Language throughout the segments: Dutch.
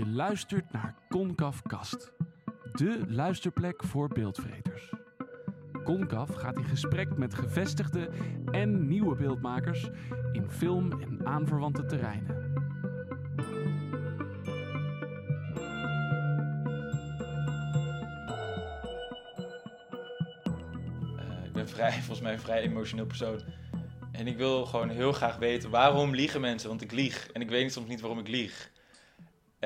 Je luistert naar Concaf Kast, de luisterplek voor beeldvreters. Concaf gaat in gesprek met gevestigde en nieuwe beeldmakers in film en aanverwante terreinen. Uh, ik ben vrij, volgens mij een vrij emotioneel persoon. En ik wil gewoon heel graag weten waarom liegen mensen, want ik lieg. En ik weet soms niet waarom ik lieg.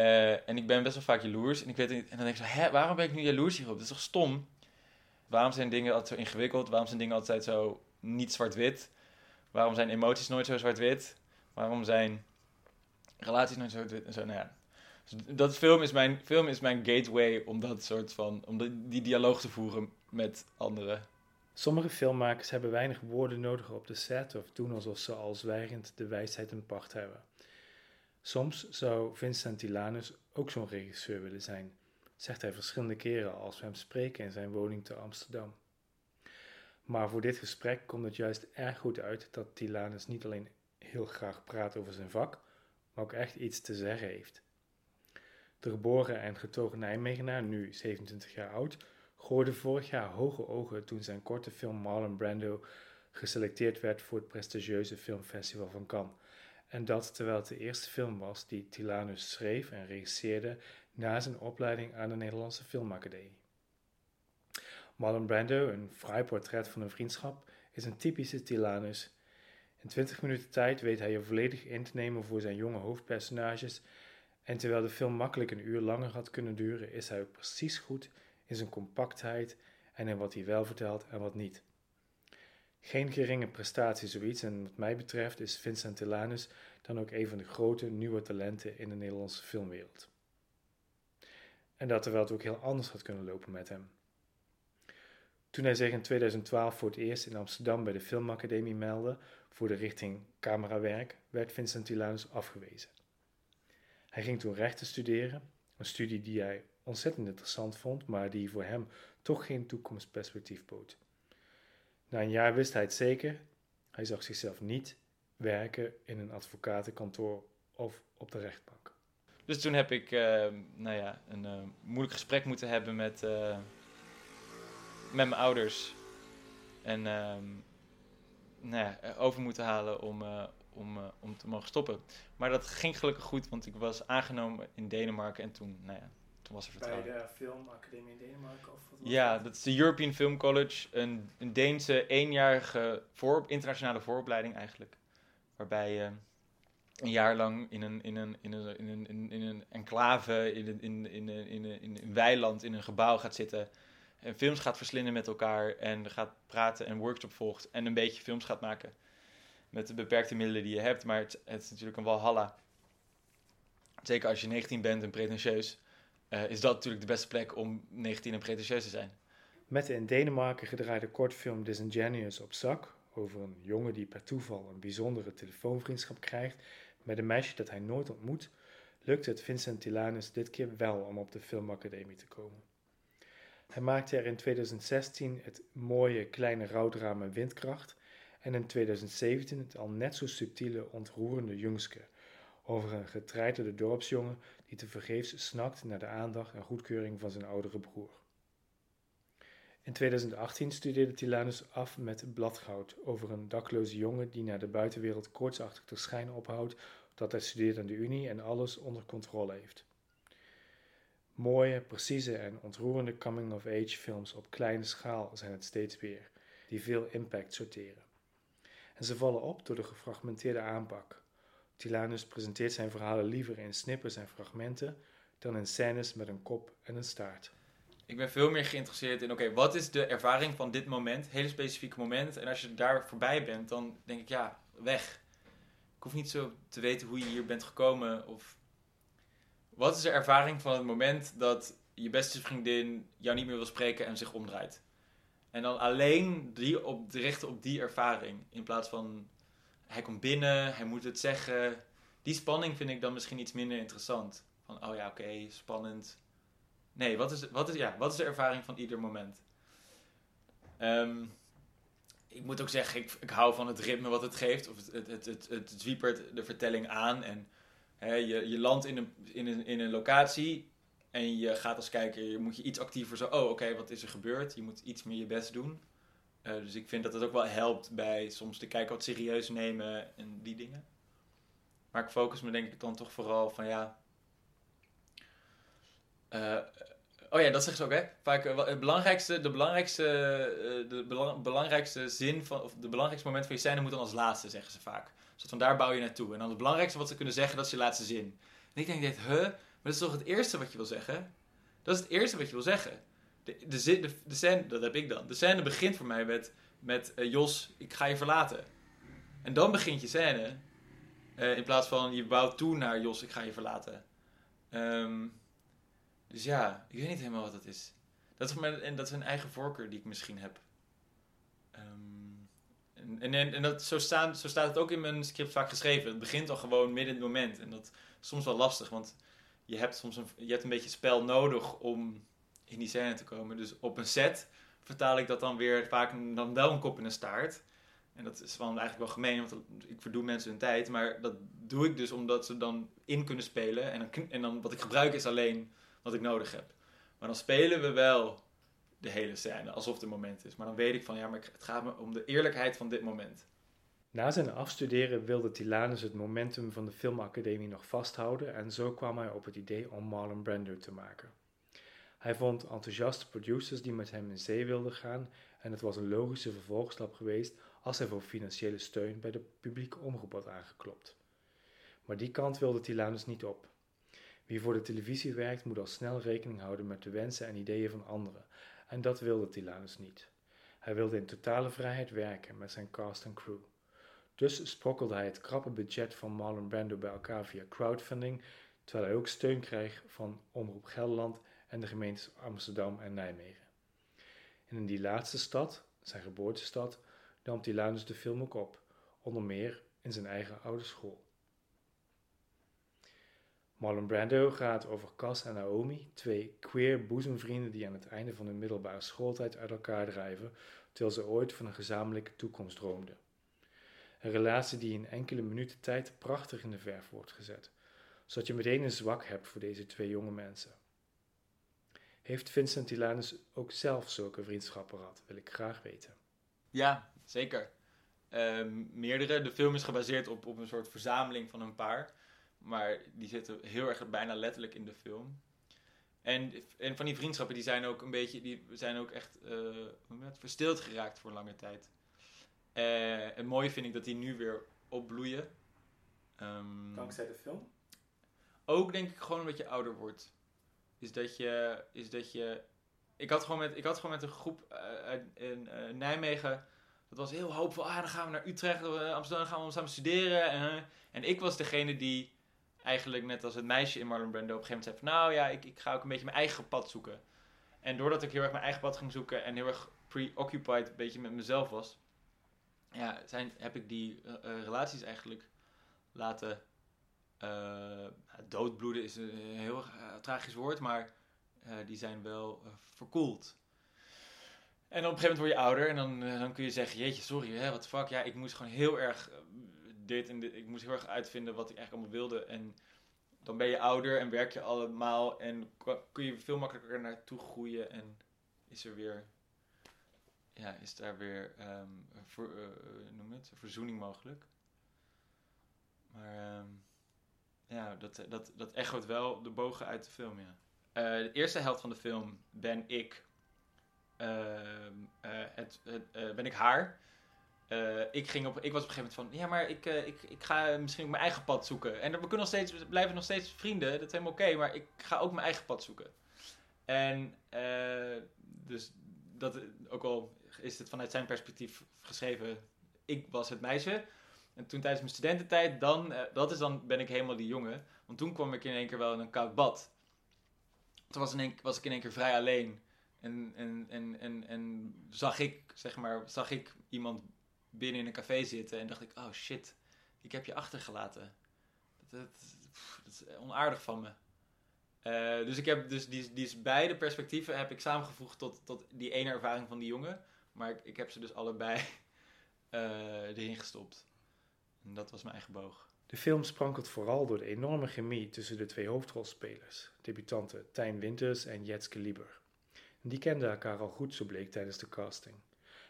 Uh, en ik ben best wel vaak jaloers. En, ik weet en dan denk ik zo, hè, waarom ben ik nu jaloers hierop? Dat is toch stom? Waarom zijn dingen altijd zo ingewikkeld? Waarom zijn dingen altijd zo niet zwart-wit? Waarom zijn emoties nooit zo zwart-wit? Waarom zijn relaties nooit zo zwart-wit? En zo, nou ja. Dus dat film is, mijn, film is mijn gateway om dat soort van, om die, die dialoog te voeren met anderen. Sommige filmmakers hebben weinig woorden nodig op de set of doen alsof ze al zwijgend de wijsheid in pacht hebben. Soms zou Vincent Tilanus ook zo'n regisseur willen zijn, zegt hij verschillende keren als we hem spreken in zijn woning te Amsterdam. Maar voor dit gesprek komt het juist erg goed uit dat Tilanus niet alleen heel graag praat over zijn vak, maar ook echt iets te zeggen heeft. De geboren en getogen Nijmegenaar, nu 27 jaar oud, gooide vorig jaar hoge ogen toen zijn korte film Marlon Brando geselecteerd werd voor het prestigieuze filmfestival van Cannes. En dat terwijl het de eerste film was die Tilanus schreef en regisseerde na zijn opleiding aan de Nederlandse Filmacademie. Marlon Brando, een fraai portret van een vriendschap, is een typische Tilanus. In 20 minuten tijd weet hij je volledig in te nemen voor zijn jonge hoofdpersonages en terwijl de film makkelijk een uur langer had kunnen duren, is hij precies goed in zijn compactheid en in wat hij wel vertelt en wat niet. Geen geringe prestatie zoiets en wat mij betreft is Vincent Tilanus dan ook een van de grote nieuwe talenten in de Nederlandse filmwereld. En dat terwijl het ook heel anders had kunnen lopen met hem. Toen hij zich in 2012 voor het eerst in Amsterdam bij de Filmacademie meldde voor de richting camerawerk, werd Vincent Tilanus afgewezen. Hij ging toen rechten studeren, een studie die hij ontzettend interessant vond, maar die voor hem toch geen toekomstperspectief bood. Na een jaar wist hij het zeker, hij zag zichzelf niet werken in een advocatenkantoor of op de rechtbank. Dus toen heb ik uh, nou ja, een uh, moeilijk gesprek moeten hebben met, uh, met mijn ouders. En ehm, nou ja, over moeten halen om, om, om te mogen stoppen. Maar dat ging gelukkig goed, want ik was aangenomen in Denemarken en toen, nou ja, toen was er vertrouwen. Bij de Filmacademie in Denemarken? Of wat ja, dat is de European Film College. Een, een Deense eenjarige voor, internationale vooropleiding eigenlijk. Waarbij je een jaar lang in een, in een, in een, in een, in een enclave, in een, in, in, in, in, in een weiland, in een gebouw gaat zitten. En films gaat verslinden met elkaar en gaat praten en workshop volgt. En een beetje films gaat maken. Met de beperkte middelen die je hebt. Maar het, het is natuurlijk een walhalla. Zeker als je 19 bent en pretentieus. Uh, is dat natuurlijk de beste plek om 19 en pretentieus te zijn. Met de in Denemarken gedraaide kortfilm Disingenuous op zak, over een jongen die per toeval een bijzondere telefoonvriendschap krijgt met een meisje dat hij nooit ontmoet, lukt het Vincent Tilanus dit keer wel om op de filmacademie te komen. Hij maakte er in 2016 het mooie kleine rouwdrama Windkracht en in 2017 het al net zo subtiele ontroerende Jungske, over een getreiterde dorpsjongen die tevergeefs snakt naar de aandacht en goedkeuring van zijn oudere broer. In 2018 studeerde Tilanus af met Bladgoud over een dakloze jongen die naar de buitenwereld koortsachtig te schijnen ophoudt dat hij studeert aan de Unie en alles onder controle heeft. Mooie, precieze en ontroerende coming-of-age films op kleine schaal zijn het steeds weer, die veel impact sorteren. En ze vallen op door de gefragmenteerde aanpak. Tilanus presenteert zijn verhalen liever in snippers en fragmenten dan in scènes met een kop en een staart. Ik ben veel meer geïnteresseerd in, oké, wat is de ervaring van dit moment, hele specifieke moment. En als je daar voorbij bent, dan denk ik, ja, weg. Ik hoef niet zo te weten hoe je hier bent gekomen. Of wat is de ervaring van het moment dat je beste vriendin jou niet meer wil spreken en zich omdraait. En dan alleen die op, richten op die ervaring. In plaats van, hij komt binnen, hij moet het zeggen. Die spanning vind ik dan misschien iets minder interessant. Van, oh ja, oké, spannend Nee, wat is, wat, is, ja, wat is de ervaring van ieder moment? Um, ik moet ook zeggen, ik, ik hou van het ritme wat het geeft. Of het, het, het, het, zwiepert de vertelling aan. En Hè, je, je landt in een, in, een, in een locatie en je gaat als kijker, moet je iets actiever zo, oh oké, wat is er gebeurd? Je moet iets meer je best doen. Eh, dus ik vind dat het ook wel helpt bij soms de kijker wat serieus nemen en die dingen. Maar ik focus me denk ik dan toch vooral van ja. eh, oh ja, dat zeggen ze ook hè. Vaak eh, het belangrijkste, de belangrijkste, de belang- belangrijkste zin van, of de belangrijkste moment van je scène moet dan als laatste, zeggen ze vaak. Dus van daar bouw je naartoe. En dan het belangrijkste wat ze kunnen zeggen, dat is je laatste zin. En ik denk, dit, huh? Maar dat is toch het eerste wat je wil zeggen? Dat is het eerste wat je wil zeggen. De, de, scène, dat heb ik dan. De scène begint voor mij met, met eh, Jos, ik ga je verlaten. En dan begint je scène. eh, in plaats van je bouwt toe naar Jos, ik ga je verlaten. Ehm, dus ja, ik weet niet helemaal wat dat is. Dat is, mijn, en dat is een eigen voorkeur die ik misschien heb. Ehm, en, en, en, en dat, zo, staan, zo staat het ook in mijn script vaak geschreven. Het begint al gewoon midden in het moment. En dat is soms wel lastig, want je hebt soms een, je hebt een beetje spel nodig om in die scène te komen. Dus op een set vertaal ik dat dan weer vaak dan wel een kop in een staart. En dat is dan eigenlijk wel gemeen, want ik verdoe mensen hun tijd. Maar dat doe ik dus omdat ze dan in kunnen spelen. En dan, en dan wat ik gebruik is alleen wat ik nodig heb. Maar dan spelen we wel de hele scène, alsof het een moment is. Maar dan weet ik van, ja, maar het gaat me om de eerlijkheid van dit moment. Na zijn afstuderen wilde Tilanus het momentum van de filmacademie nog vasthouden en zo kwam hij op het idee om Marlon Brando te maken. Hij vond enthousiaste producers die met hem in zee wilden gaan en het was een logische vervolgstap geweest als hij voor financiële steun bij de publieke omroep had aangeklopt. Maar die kant wilde Tilanus niet op. Wie voor de televisie werkt moet al snel rekening houden met de wensen en ideeën van anderen en dat wilde Tilanus niet. Hij wilde in totale vrijheid werken met zijn cast en crew. Dus sprokkelde hij het krappe budget van Marlon Brando bij elkaar via crowdfunding, terwijl hij ook steun kreeg van Omroep Gelderland en de gemeentes Amsterdam en Nijmegen. En in die laatste stad, zijn geboortestad, nam Tilanus de film ook op, onder meer in zijn eigen oude school. Marlon Brando gaat over Cas en Naomi, twee queer boezemvrienden die aan het einde van hun middelbare schooltijd uit elkaar drijven, terwijl ze ooit van een gezamenlijke toekomst droomden. Een relatie die in enkele minuten tijd prachtig in de verf wordt gezet, zodat je meteen een zwak hebt voor deze twee jonge mensen. Heeft Vincent Tilanus ook zelf zulke vriendschappen gehad, wil ik graag weten. Ja, zeker. Ehm, meerdere. De film is gebaseerd op, op een soort verzameling van een paar. Maar die zitten heel erg bijna letterlijk in de film. En, en van die vriendschappen die zijn ook een beetje, die zijn ook echt eh, verstild geraakt voor lange tijd. Eh, en mooi vind ik dat die nu weer opbloeien. Ehm, de film? ook denk ik gewoon omdat je ouder wordt. Is dat je. Is dat je ik, had gewoon met, ik had gewoon met een groep eh, in eh, Nijmegen. Dat was heel hoopvol. Ah, dan gaan we naar Utrecht, eh, Amsterdam, gaan we samen studeren. En, en ik was degene die eigenlijk net als het meisje in Marlon Brando op een gegeven moment zei van... Nou ja, ik, ik ga ook een beetje mijn eigen pad zoeken. En doordat ik heel erg mijn eigen pad ging zoeken en heel erg preoccupied een beetje met mezelf was... Ja, zijn, heb ik die relaties eigenlijk laten doodbloeden is een heel eh, tragisch woord, maar eh, die zijn wel eh, verkoeld. En op een gegeven moment word je ouder en dan, eh, dan kun je zeggen, jeetje, sorry, hè, wat fuck. Ja, ik moest gewoon heel erg eh, dit en dit, ik moest heel erg uitvinden wat ik eigenlijk allemaal wilde. En dan ben je ouder en werk je allemaal en kun je veel makkelijker naartoe groeien en is er weer, ja, is daar weer ehm, eh, eh, noem het, verzoening mogelijk. Maar ehm, ja, dat, dat, dat echoot wel de bogen uit de film, ja. Eh, de eerste helft van de film ben ik, ehm, eh, het, het, eh, ben ik haar. Eh, ik, ging op, ik was op een gegeven moment van, ja, maar ik, eh, ik, ik ga misschien mijn eigen pad zoeken. En we kunnen nog steeds, blijven nog steeds vrienden, dat is helemaal oké, maar ik ga ook mijn eigen pad zoeken. En eh, dus dat, ook al is het vanuit zijn perspectief geschreven, ik was het meisje. En toen tijdens mijn studententijd, dan, eh, dat is dan ben ik helemaal die jongen. Want toen kwam ik in één keer wel in een koud bad. Toen was, in was ik in één keer vrij alleen. En, en, en, en, en zag ik, zeg maar, zag ik iemand binnen in een café zitten en dacht ik, oh shit, ik heb je achtergelaten. Dat, dat, is onaardig van me. Eh, dus ik heb dus die, die beide perspectieven heb ik samengevoegd tot, tot die ene ervaring van die jongen. Maar ik, ik heb ze dus allebei eh, erin gestopt. En dat was mijn eigen boog. De film sprankelt vooral door de enorme chemie tussen de twee hoofdrolspelers, debutanten Tijn Winters en Jetske Lieber. Die kenden elkaar al goed, zo bleek tijdens de casting.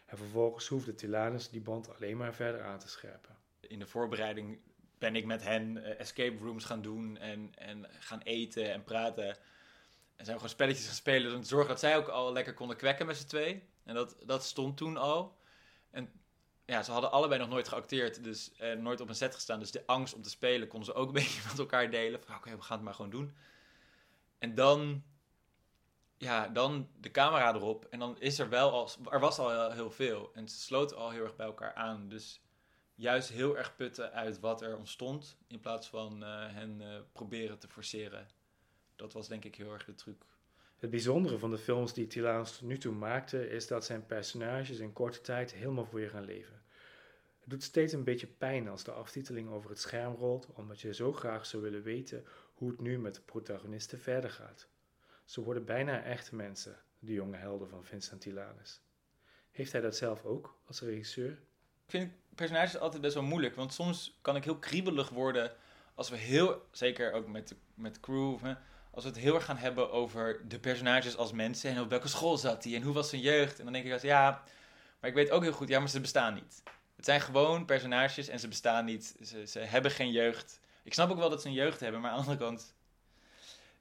En vervolgens hoefde Tilanus die band alleen maar verder aan te scherpen. In de voorbereiding ben ik met hen eh, escape rooms gaan doen en, en gaan eten en praten. En zijn we gewoon spelletjes gaan spelen om te zorgen dat zij ook al lekker konden kwekken met z'n twee. En dat, dat stond toen al. En ja, ze hadden allebei nog nooit geacteerd, dus eh, nooit op een set gestaan. Dus de angst om te spelen konden ze ook een beetje met elkaar delen. Van oké, we gaan het maar gewoon doen. En dan, ja, dan de camera erop. En dan is er wel al, er was al heel veel. En ze sloten al heel erg bij elkaar aan. Dus juist heel erg putten uit wat er ontstond. In plaats van uh, hen uh, proberen te forceren. Dat was denk ik heel erg de truc. Het bijzondere van de films die Tilanus tot nu toe maakte, is dat zijn personages in korte tijd helemaal voor je gaan leven. Het doet steeds een beetje pijn als de aftiteling over het scherm rolt, omdat je zo graag zou willen weten hoe het nu met de protagonisten verder gaat. Ze worden bijna echte mensen, de jonge helden van Vincent Tilanus. Heeft hij dat zelf ook als regisseur? Ik vind personages altijd best wel moeilijk, want soms kan ik heel kriebelig worden als we heel, zeker ook met de, met crew, als we het heel erg gaan hebben over de personages als mensen en op welke school zat hij en hoe was zijn jeugd. En dan denk ik als ja, maar ik weet ook heel goed, ja, maar ze bestaan niet. Het zijn gewoon personages en ze bestaan niet. Ze, ze hebben geen jeugd. Ik snap ook wel dat ze een jeugd hebben, maar aan de andere kant.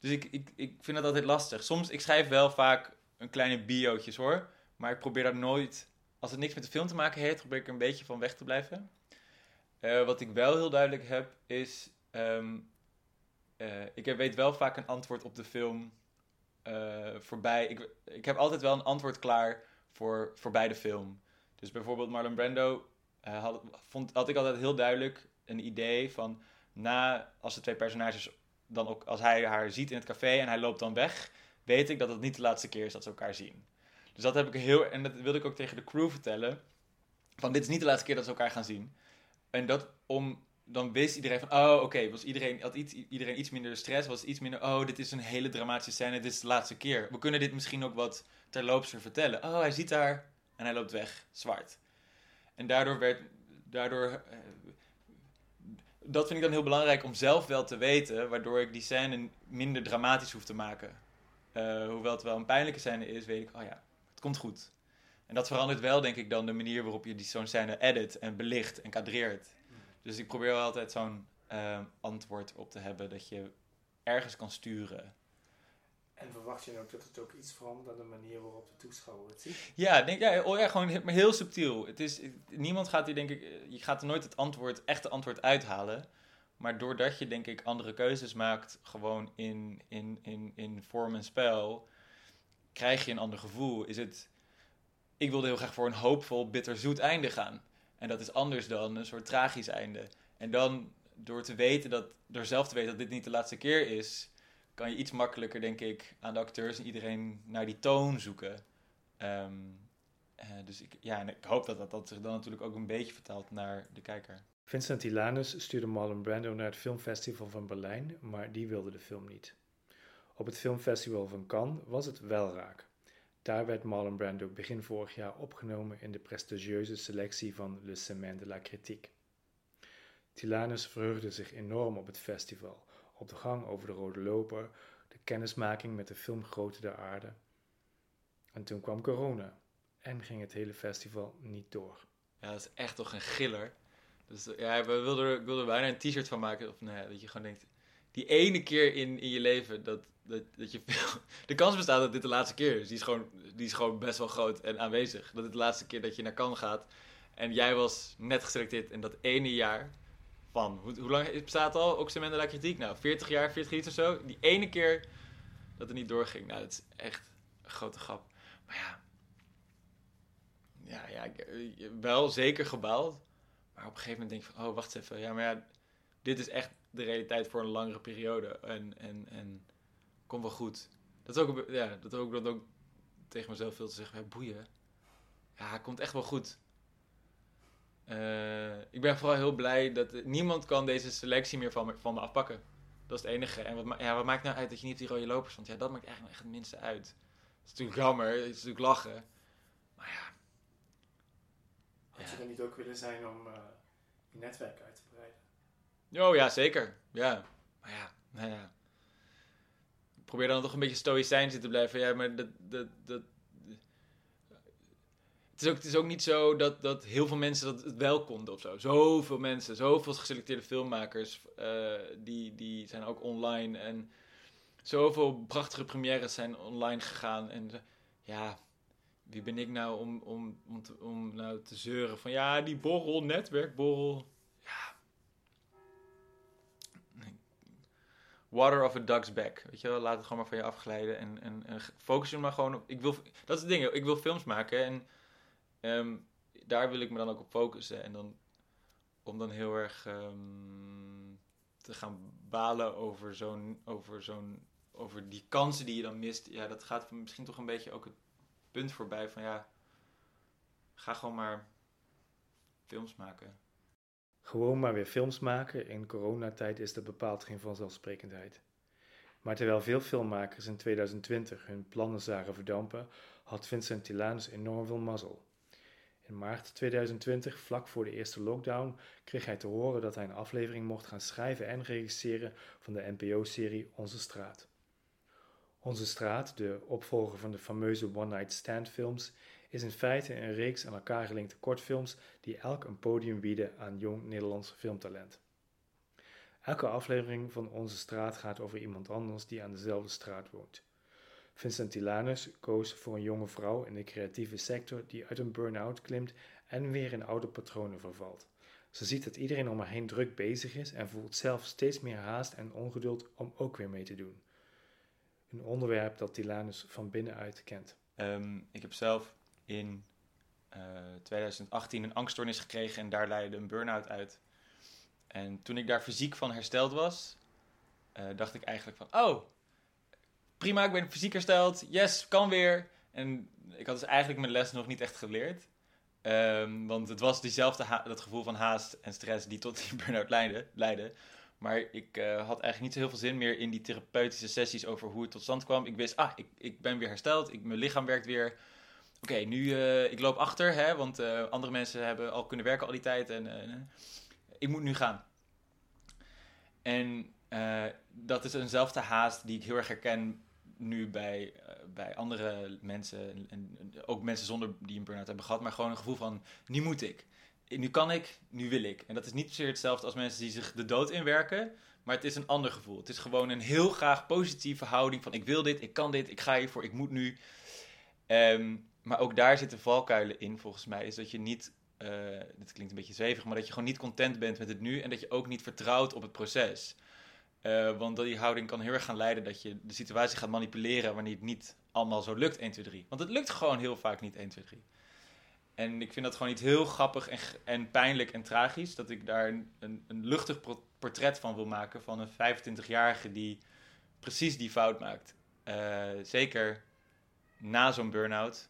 Dus ik, ik, ik vind dat altijd lastig. Soms, ik schrijf wel vaak een kleine biootjes hoor, maar ik probeer daar nooit, als het niks met de film te maken heeft, probeer ik er een beetje van weg te blijven. Uh, wat ik wel heel duidelijk heb, is um, uh, ik weet wel vaak een antwoord op de film uh, voorbij. Ik, ik heb altijd wel een antwoord klaar voor voorbij de film. Dus bijvoorbeeld Marlon Brando uh, had, vond, had ik altijd heel duidelijk een idee van na als de twee personages dan ook als hij haar ziet in het café en hij loopt dan weg, weet ik dat het niet de laatste keer is dat ze elkaar zien. Dus dat heb ik heel en dat wilde ik ook tegen de crew vertellen. Van dit is niet de laatste keer dat ze elkaar gaan zien. En dat om dan wist iedereen van, oh oké, was iedereen, had iets, iedereen iets minder stress, was iets minder, oh dit is een hele dramatische scène, dit is de laatste keer. We kunnen dit misschien ook wat terloopser vertellen. Oh, hij ziet haar en hij loopt weg, zwart. En daardoor werd, daardoor, uh, dat vind ik dan heel belangrijk om zelf wel te weten, waardoor ik die scène minder dramatisch hoef te maken. Uh, hoewel het wel een pijnlijke scène is, weet ik, oh ja, het komt goed. En dat verandert wel, denk ik, dan de manier waarop je zo'n scène edit en belicht en kadreert. Dus ik probeer wel altijd zo'n uh, antwoord op te hebben dat je ergens kan sturen. En verwacht je ook dat het ook iets verandert aan de manier waarop de toeschouwer het ziet? Ja, denk, ja, oh ja gewoon maar heel subtiel. Het is, niemand gaat hier, denk ik, je gaat er nooit het antwoord, echte antwoord uithalen. Maar doordat je, denk ik, andere keuzes maakt, gewoon in, in, in, in vorm en spel, krijg je een ander gevoel. Is het, ik wilde heel graag voor een hoopvol, bitterzoet einde gaan. En dat is anders dan een soort tragisch einde. En dan door te weten dat, door zelf te weten dat dit niet de laatste keer is, kan je iets makkelijker, denk ik, aan de acteurs en iedereen naar die toon zoeken. Um, uh, dus ik, ja, en ik hoop dat, dat dat zich dan natuurlijk ook een beetje vertaalt naar de kijker. Vincent Tilanus stuurde Marlon Brando naar het filmfestival van Berlijn, maar die wilde de film niet. Op het filmfestival van Cannes was het wel raak. Daar werd Marlon Brando begin vorig jaar opgenomen in de prestigieuze selectie van Le Semaine de la Critique. Tilanus verheugde zich enorm op het festival, op de gang over de Rode Loper, de kennismaking met de film Grote der Aarde. En toen kwam corona en ging het hele festival niet door. Ja, dat is echt toch een giller. Dus ja, we wilden ik wilde er bijna een t-shirt van maken. Of nee, dat je gewoon denkt, die ene keer in, in je leven dat, dat, dat je veel... De kans bestaat dat dit de laatste keer is. Die is, gewoon, die is gewoon best wel groot en aanwezig. Dat het de laatste keer dat je naar Cannes gaat. En jij was net geselecteerd in dat ene jaar van... Hoe, hoe lang bestaat al? Ook de la Kritiek? Nou, 40 jaar, 40 iets of zo. Die ene keer dat het niet doorging. Nou, dat is echt een grote grap. Maar ja... Ja, ja, wel zeker gebouwd. Maar op een gegeven moment denk ik van... Oh, wacht even. Ja, maar ja... Dit is echt de realiteit voor een langere periode. En, en, en komt wel goed. Dat is ook, ja, dat ook, dat ook tegen mezelf veel te zeggen. Ja, boeien. Ja, het komt echt wel goed. Uh, ik ben vooral heel blij dat niemand kan deze selectie meer van me, van me afpakken. Dat is het enige. En wat, ja, wat maakt nou uit dat je niet die rode lopers stond? Ja, dat maakt eigenlijk echt het minste uit. Het is natuurlijk jammer, het is natuurlijk lachen. Maar ja. Had je er niet ook willen zijn om uh, je netwerk uit te breiden? Oh ja, zeker. Ja. Maar ja, nou ja. Probeer dan toch een beetje stoïcijns te blijven. Ja, maar dat... dat, dat het is, ook, het is ook niet zo dat, dat heel veel mensen dat het wel konden of zo. Zoveel mensen, zoveel geselecteerde filmmakers, uh, die, die zijn ook online. En zoveel prachtige premières zijn online gegaan. En ja, wie ben ik nou om, om, om, om nou te zeuren van ja, die borrel, netwerkborrel. Water of a duck's back. Weet je wel, laat het gewoon maar van je afglijden. En, en, en focus je maar gewoon op. Ik wil, dat is het ding, ik wil films maken. En um, daar wil ik me dan ook op focussen. En dan om dan heel erg um, te gaan balen over zo'n over zo'n over die kansen die je dan mist. Ja, dat gaat misschien toch een beetje ook het punt voorbij van ja, ga gewoon maar films maken. Gewoon maar weer films maken in coronatijd is dat bepaald geen vanzelfsprekendheid. Maar terwijl veel filmmakers in 2020 hun plannen zagen verdampen, had Vincent Tilanus enorm veel mazzel. In maart 2020, vlak voor de eerste lockdown, kreeg hij te horen dat hij een aflevering mocht gaan schrijven en regisseren van de NPO-serie Onze Straat. Onze Straat, de opvolger van de fameuze One Night Stand films, is in feite een reeks aan elkaar gelinkte kortfilms die elk een podium bieden aan jong Nederlands filmtalent. Elke aflevering van Onze Straat gaat over iemand anders die aan dezelfde straat woont. Vincent Tilanus koos voor een jonge vrouw in de creatieve sector die uit een burn-out klimt en weer in oude patronen vervalt. Ze ziet dat iedereen om haar heen druk bezig is en voelt zelf steeds meer haast en ongeduld om ook weer mee te doen een onderwerp dat Tilanus van binnenuit kent? Um, ik heb zelf in uh, eh, 2018 een angststoornis gekregen en daar leidde een burn-out uit. En toen ik daar fysiek van hersteld was, uh, dacht ik eigenlijk van, oh, prima, ik ben fysiek hersteld, yes, kan weer. En ik had dus eigenlijk mijn les nog niet echt geleerd. Um, want het was diezelfde dat gevoel van haast en stress die tot die burn-out leidde. Maar ik uh, had eigenlijk niet zo heel veel zin meer in die therapeutische sessies over hoe het tot stand kwam. Ik wist, ah, ik, ik ben weer hersteld, mijn lichaam werkt weer. Oké, nu, uh, ik loop achter, hè, want uh, andere mensen hebben al kunnen werken al die tijd en ik moet nu gaan. En dat is eenzelfde haast die ik heel erg herken nu bij, bij andere mensen. En, ook mensen zonder die een burn-out hebben gehad, maar gewoon een gevoel van, nu moet ik nu kan ik, nu wil ik. En dat is niet zozeer hetzelfde als mensen die zich de dood inwerken. Maar het is een ander gevoel. Het is gewoon een heel graag positieve houding van ik wil dit, ik kan dit, ik ga hiervoor, ik moet nu. Ehm, maar ook daar zitten valkuilen in, volgens mij. Is dat je niet, uh, dit klinkt een beetje zwevig, maar dat je gewoon niet content bent met het nu. En dat je ook niet vertrouwt op het proces. Uh, want die houding kan heel erg gaan leiden dat je de situatie gaat manipuleren wanneer het niet allemaal zo lukt 1, 2, 3. Want het lukt gewoon heel vaak niet 1, 2, 3. En ik vind dat gewoon iets heel grappig en, en pijnlijk en tragisch. Dat ik daar een, een, luchtig portret van wil maken van een 25-jarige die precies die fout maakt. Uh, zeker na zo'n burn-out.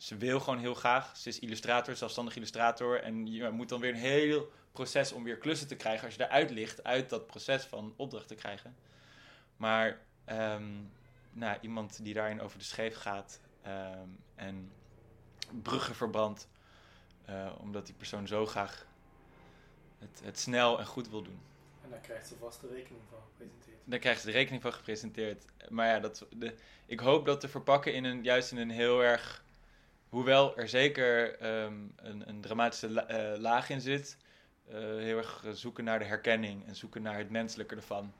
Ze wil gewoon heel graag. Ze is illustrator, zelfstandig illustrator. En je moet dan weer een heel proces om weer klussen te krijgen. Als je eruit ligt, uit dat proces van opdracht te krijgen. Maar um, nou, iemand die daarin over de scheef gaat. Um, en bruggen verbrand. Uh, omdat die persoon zo graag het, het snel en goed wil doen. En daar krijgt ze vast de rekening van gepresenteerd. Daar krijgt ze de rekening van gepresenteerd. Maar ja, dat, de, ik hoop dat te verpakken in een, juist in een heel erg. Hoewel er zeker um, een, een, dramatische uh, laag in zit. Uh, heel erg zoeken naar de herkenning en zoeken naar het menselijke ervan.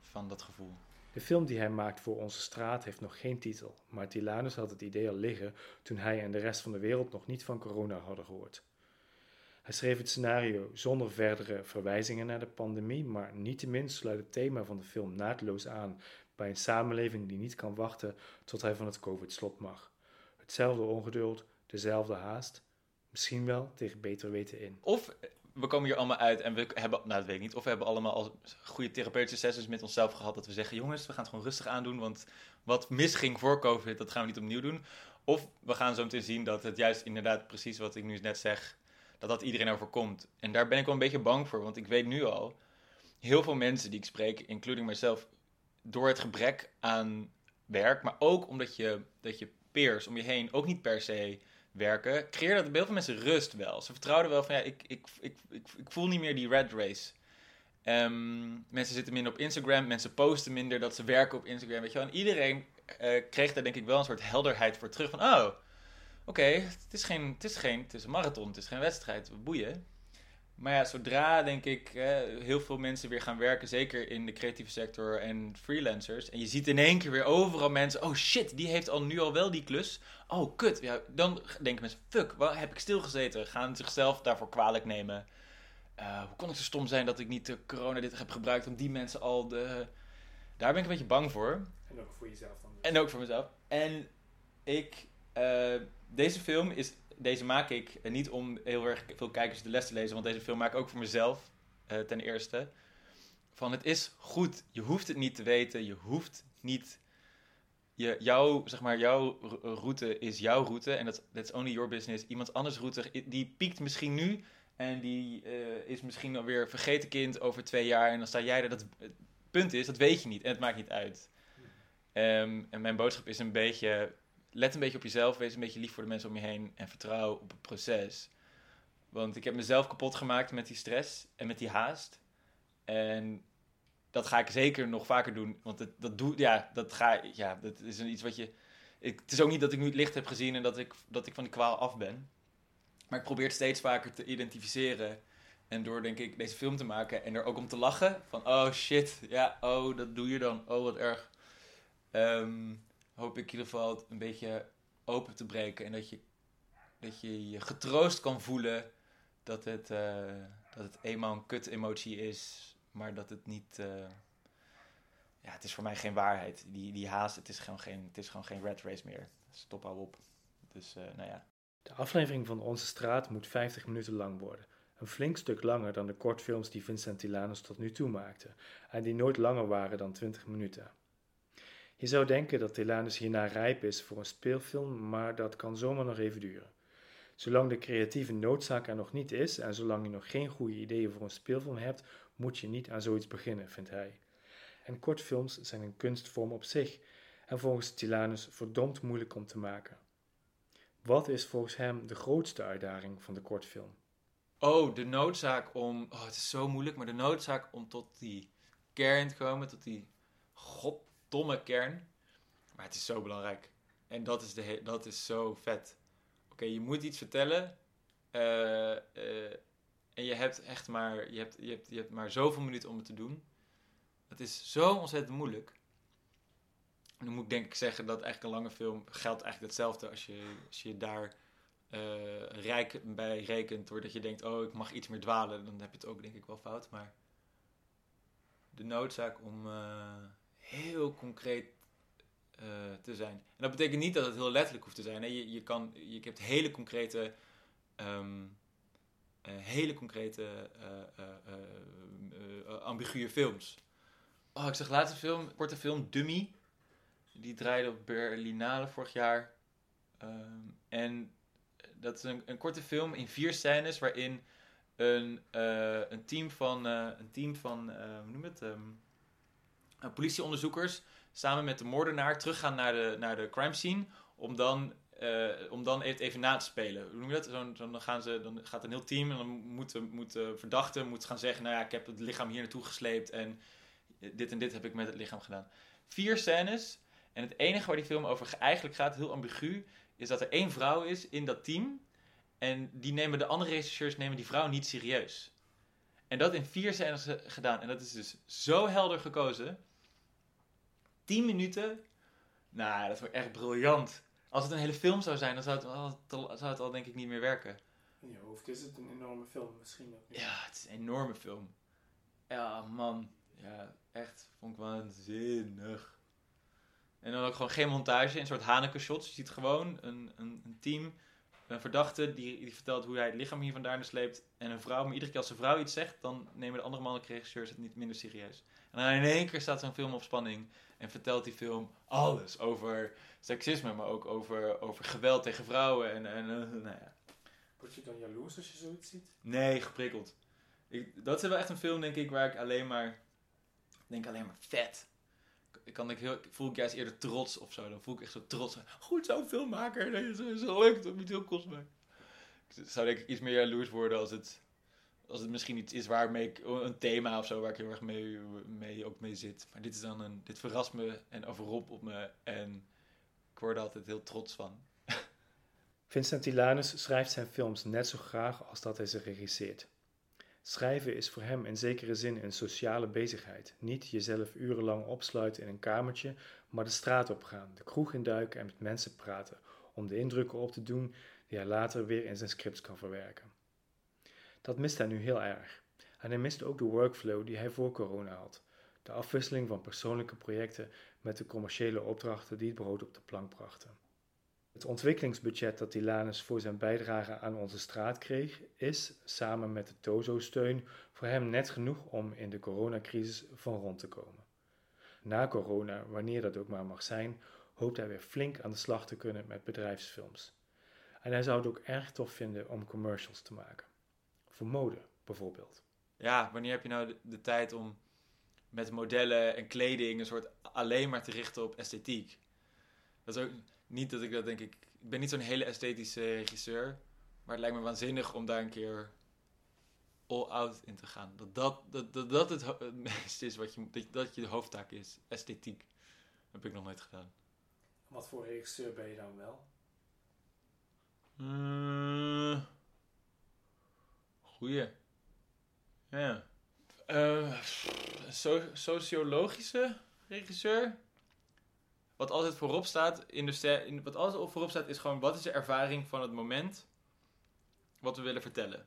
van dat gevoel. De film die hij maakt voor onze straat heeft nog geen titel, maar Tilanus had het idee al liggen toen hij en de rest van de wereld nog niet van corona hadden gehoord. Hij schreef het scenario zonder verdere verwijzingen naar de pandemie, maar niettemin sluit het thema van de film naadloos aan bij een samenleving die niet kan wachten tot hij van het COVID-slot mag. Hetzelfde ongeduld, dezelfde haast, misschien wel tegen beter weten in. Of we komen hier allemaal uit en we hebben, nou dat weet ik niet, of we hebben allemaal al goede therapeutische sessies met onszelf gehad. Dat we zeggen, jongens, we gaan het gewoon rustig aandoen, want wat misging voor COVID, dat gaan we niet opnieuw doen. Of we gaan zo meteen zien dat het juist inderdaad precies wat ik nu net zeg, dat dat iedereen overkomt. En daar ben ik wel een beetje bang voor, want ik weet nu al, heel veel mensen die ik spreek, including mezelf, door het gebrek aan werk, maar ook omdat je, dat je peers om je heen ook niet per se werken, creëerde dat bij heel veel mensen rust wel. Ze vertrouwden wel van ja, ik, ik, ik, ik, voel niet meer die red race. Ehm, mensen zitten minder op Instagram, mensen posten minder dat ze werken op Instagram, weet je wel. En iedereen eh, kreeg daar denk ik wel een soort helderheid voor terug van, oh, oké, het, is geen, het is geen, het is een marathon, het is geen wedstrijd, boeien. Maar ja, zodra denk ik heel veel mensen weer gaan werken, zeker in de creatieve sector en freelancers. En je ziet in één keer weer overal mensen, oh shit, die heeft al nu al wel die klus. Oh kut, ja, dan denken mensen, fuck, waar heb ik stilgezeten? Gaan zichzelf daarvoor kwalijk nemen. Uh, hoe kon ik zo stom zijn dat ik niet de corona dit heb gebruikt om die mensen al de... Daar ben ik een beetje bang voor. En ook voor jezelf dan. Dus. En ook voor mezelf. En ik, uh, deze film is deze maak ik niet om heel erg veel kijkers de les te lezen, want deze film maak ik ook voor mezelf uh, ten eerste. Van het is goed, je hoeft het niet te weten, je hoeft niet. Je, jouw, zeg maar, jouw route is jouw route en dat that's only your business. Iemand anders route, die piekt misschien nu en die uh, is misschien alweer vergeten kind over twee jaar en dan sta jij er. Dat, het punt is, dat weet je niet en het maakt niet uit. Um, en mijn boodschap is een beetje let een beetje op jezelf, wees een beetje lief voor de mensen om je heen en vertrouw op het proces. Want ik heb mezelf kapot gemaakt met die stress en met die haast. En dat ga ik zeker nog vaker doen. Want dat, doe, ja, dat, ga, ja, dat is iets wat je. Ik, het is ook niet dat ik nu het licht heb gezien en dat ik, dat ik van die kwaal af ben. Maar ik probeer het steeds vaker te identificeren. En door, denk ik, deze film te maken en er ook om te lachen. Van, oh shit, ja, oh, dat doe je dan. Oh, wat erg. Um, hoop ik in ieder geval een beetje open te breken. En dat je dat je, getroost kan voelen dat het, uh, dat het eenmaal een kut emotie is. Maar dat het niet... Uh, ja, het is voor mij geen waarheid. Die, die haast, het is gewoon geen, het is gewoon geen red race meer. Stop al op. Dus, uh, nou ja. De aflevering van Onze Straat moet 50 minuten lang worden. Een flink stuk langer dan de kortfilms die Vincent Tilanus tot nu toe maakte. En die nooit langer waren dan 20 minuten. Je zou denken dat Telanus hierna rijp is voor een speelfilm, maar dat kan zomaar nog even duren. Zolang de creatieve noodzaak er nog niet is en zolang je nog geen goede ideeën voor een speelfilm hebt, moet je niet aan zoiets beginnen, vindt hij. En kortfilms zijn een kunstvorm op zich en volgens Tilanus verdomd moeilijk om te maken. Wat is volgens hem de grootste uitdaging van de kortfilm? Oh, de noodzaak om. Oh, het is zo moeilijk, maar de noodzaak om tot die kern te komen, tot die god domme kern. Maar het is zo belangrijk. En dat is, de dat is zo vet. Oké, je moet iets vertellen. Uh, uh, en je hebt echt maar, je hebt, je, hebt, je hebt maar zoveel minuten om het te doen. Het is zo ontzettend moeilijk. En dan moet ik denk ik zeggen dat eigenlijk een lange film geldt eigenlijk hetzelfde als je, als je daar uh, rijk bij rekent. Doordat je denkt, oh ik mag iets meer dwalen. Dan heb je het ook denk ik wel fout. Maar de noodzaak om heel concreet uh, te zijn. En dat betekent niet dat het heel letterlijk hoeft te zijn. Je, je, kan, je hebt hele concrete, um, uh, hele concrete uh, ambiguë films. Oh, ik zag laatste film, korte film Dummy. Die draaide op Berlinale vorig jaar. Um, en dat is een, korte film in vier scènes waarin een, een team van, een team van hoe noem het? Um, uh, politieonderzoekers samen met de moordenaar teruggaan naar de, naar de crime scene om dan, uh, om dan even na te spelen. Hoe noem je dat? Zo, dan, gaan ze, dan gaat een heel team en dan moet, moet de verdachte moet gaan zeggen, nou ja, ik heb het lichaam hier naartoe gesleept en dit en dit heb ik met het lichaam gedaan. Vier scènes en het enige waar die film over eigenlijk gaat, heel ambigu, is dat er één vrouw is in dat team en die nemen de andere regisseurs nemen die vrouw niet serieus. En dat in vier scènes gedaan. En dat is dus zo helder gekozen 10 minuten. Nou, dat wordt echt briljant. Als het een hele film zou zijn, dan zou het al, zou het al denk ik niet meer werken. In je hoofd is het een enorme film misschien ook. Ja, het is een enorme film. Ja, man. Ja, echt. Vond ik waanzinnig. En dan ook gewoon geen montage, een soort Haneke shots. Je ziet gewoon een, een, een team, een verdachte die, die vertelt hoe hij het lichaam hier vandaan sleept. En een vrouw, maar iedere keer als een vrouw iets zegt, dan nemen de andere mannelijke regisseurs het niet minder serieus. En dan in één keer staat zo'n film op spanning. En vertelt die film alles over seksisme, maar ook over, over geweld tegen vrouwen. En, en uh, nou ja. Word je dan jaloers als je zoiets ziet? Nee, geprikkeld. Ik, dat is wel echt een film, denk ik, waar ik alleen maar... denk alleen maar vet. Kan ik heel, voel ik juist eerder trots of zo. Dan voel ik echt zo trots. Goed zo, filmmaker. Dat is zo lukt om iets heel kostbaar. Ik zou denk ik iets meer jaloers worden als het, als het misschien iets is waarmee ik, een thema of zo, waar ik heel erg mee, mee, ook mee zit. Maar dit is dan een, dit verrast me en overroep op me. En ik word er altijd heel trots van. Vincent Tilanus schrijft zijn films net zo graag als dat hij ze regisseert. Schrijven is voor hem in zekere zin een sociale bezigheid. Niet jezelf urenlang opsluiten in een kamertje, maar de straat opgaan, de kroeg induiken en met mensen praten, om de indrukken op te doen die hij later weer in zijn scripts kan verwerken. Dat mist hij nu heel erg. En hij mist ook de workflow die hij voor corona had. De afwisseling van persoonlijke projecten met de commerciële opdrachten die het brood op de plank brachten. Het ontwikkelingsbudget dat Tilanus voor zijn bijdrage aan onze straat kreeg, is, samen met de Tozo-steun, voor hem net genoeg om in de coronacrisis van rond te komen. Na corona, wanneer dat ook maar mag zijn, hoopt hij weer flink aan de slag te kunnen met bedrijfsfilms. En hij zou het ook erg tof vinden om commercials te maken. Voor mode bijvoorbeeld. Ja, wanneer heb je nou de, de tijd om met modellen en kleding een soort alleen maar te richten op esthetiek? Dat is ook niet dat ik dat denk ik. Ik ben niet zo'n hele esthetische regisseur. Maar het lijkt me waanzinnig om daar een keer all out in te gaan. Dat dat, dat, dat, dat het, het meeste is wat je, dat, dat je de hoofdtaak is. Esthetiek. Dat heb ik nog nooit gedaan. Wat voor regisseur ben je dan wel? Uh, goeie. Ja. Uh, so, sociologische regisseur? Wat altijd voorop staat in de wat altijd voorop staat is gewoon wat is de ervaring van het moment wat we willen vertellen.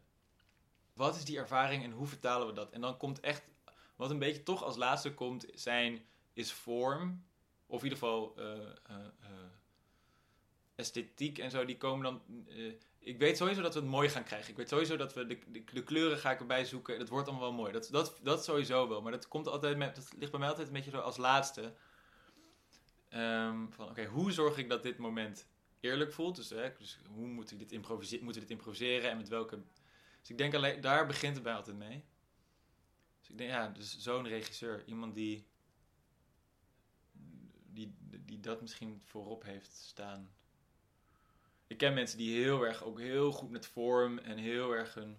Wat is die ervaring en hoe vertalen we dat? En dan komt echt wat een beetje toch als laatste komt zijn is vorm of in ieder geval uh, uh, esthetiek en zo die komen dan ik weet sowieso dat we het mooi gaan krijgen. Ik weet sowieso dat we de, de, de kleuren ga ik erbij zoeken. Dat wordt allemaal wel mooi. Dat, dat, dat sowieso wel. Maar dat komt altijd met, dat ligt bij mij altijd een beetje zo als laatste. Um, van oké, hoe zorg ik dat dit moment eerlijk voelt? Dus, hè, dus hoe moet ik dit improviseren, moeten we dit improviseren en met welke. Dus ik denk alleen, daar begint het bij altijd mee. Dus ik denk, ja, dus zo'n regisseur, iemand die, die, die dat misschien voorop heeft staan. Ik ken mensen die heel erg, ook heel goed met vorm en heel erg hun,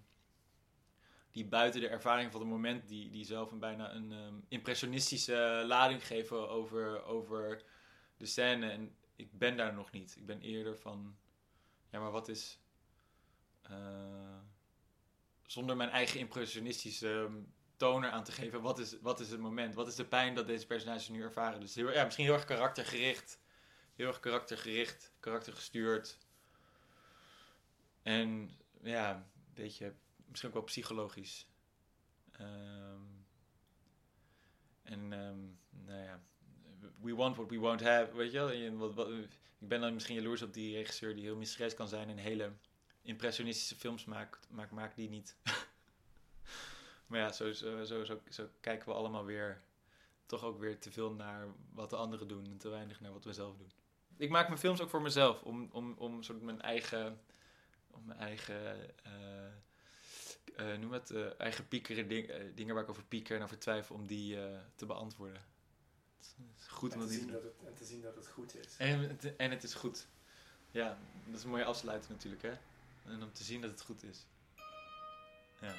die buiten de ervaring van het moment, die, die zelf een bijna een um, impressionistische lading geven over, over de scène. En ik ben daar nog niet. Ik ben eerder van, ja, maar wat is. Uh, zonder mijn eigen impressionistische um, toner aan te geven, wat is, wat is het moment? Wat is de pijn dat deze personages nu ervaren? Dus heel, ja, misschien heel erg karaktergericht. Heel erg karaktergericht, karaktergestuurd. En ja, een beetje, misschien ook wel psychologisch. Um, en um, nou ja, we want what we won't have, weet je wel? wat, wat, ik ben dan misschien jaloers op die regisseur die heel mysterieus kan zijn en hele impressionistische films maakt, maakt, maakt die niet. maar ja, zo, zo, zo, kijken we allemaal weer, toch ook weer te veel naar wat de anderen doen en te weinig naar wat we zelf doen. Ik maak mijn films ook voor mezelf, om, om, om soort mijn eigen, om mijn eigen uh, uh, noem het, uh, eigen piekeren, ding, dingen waar ik over pieker en over twijfel, om die te beantwoorden goed en, te zien dat het, en te zien dat het goed is. En, en het is goed. Ja, dat is een mooie afsluiting natuurlijk, hè? En om te zien dat het goed is. Ja.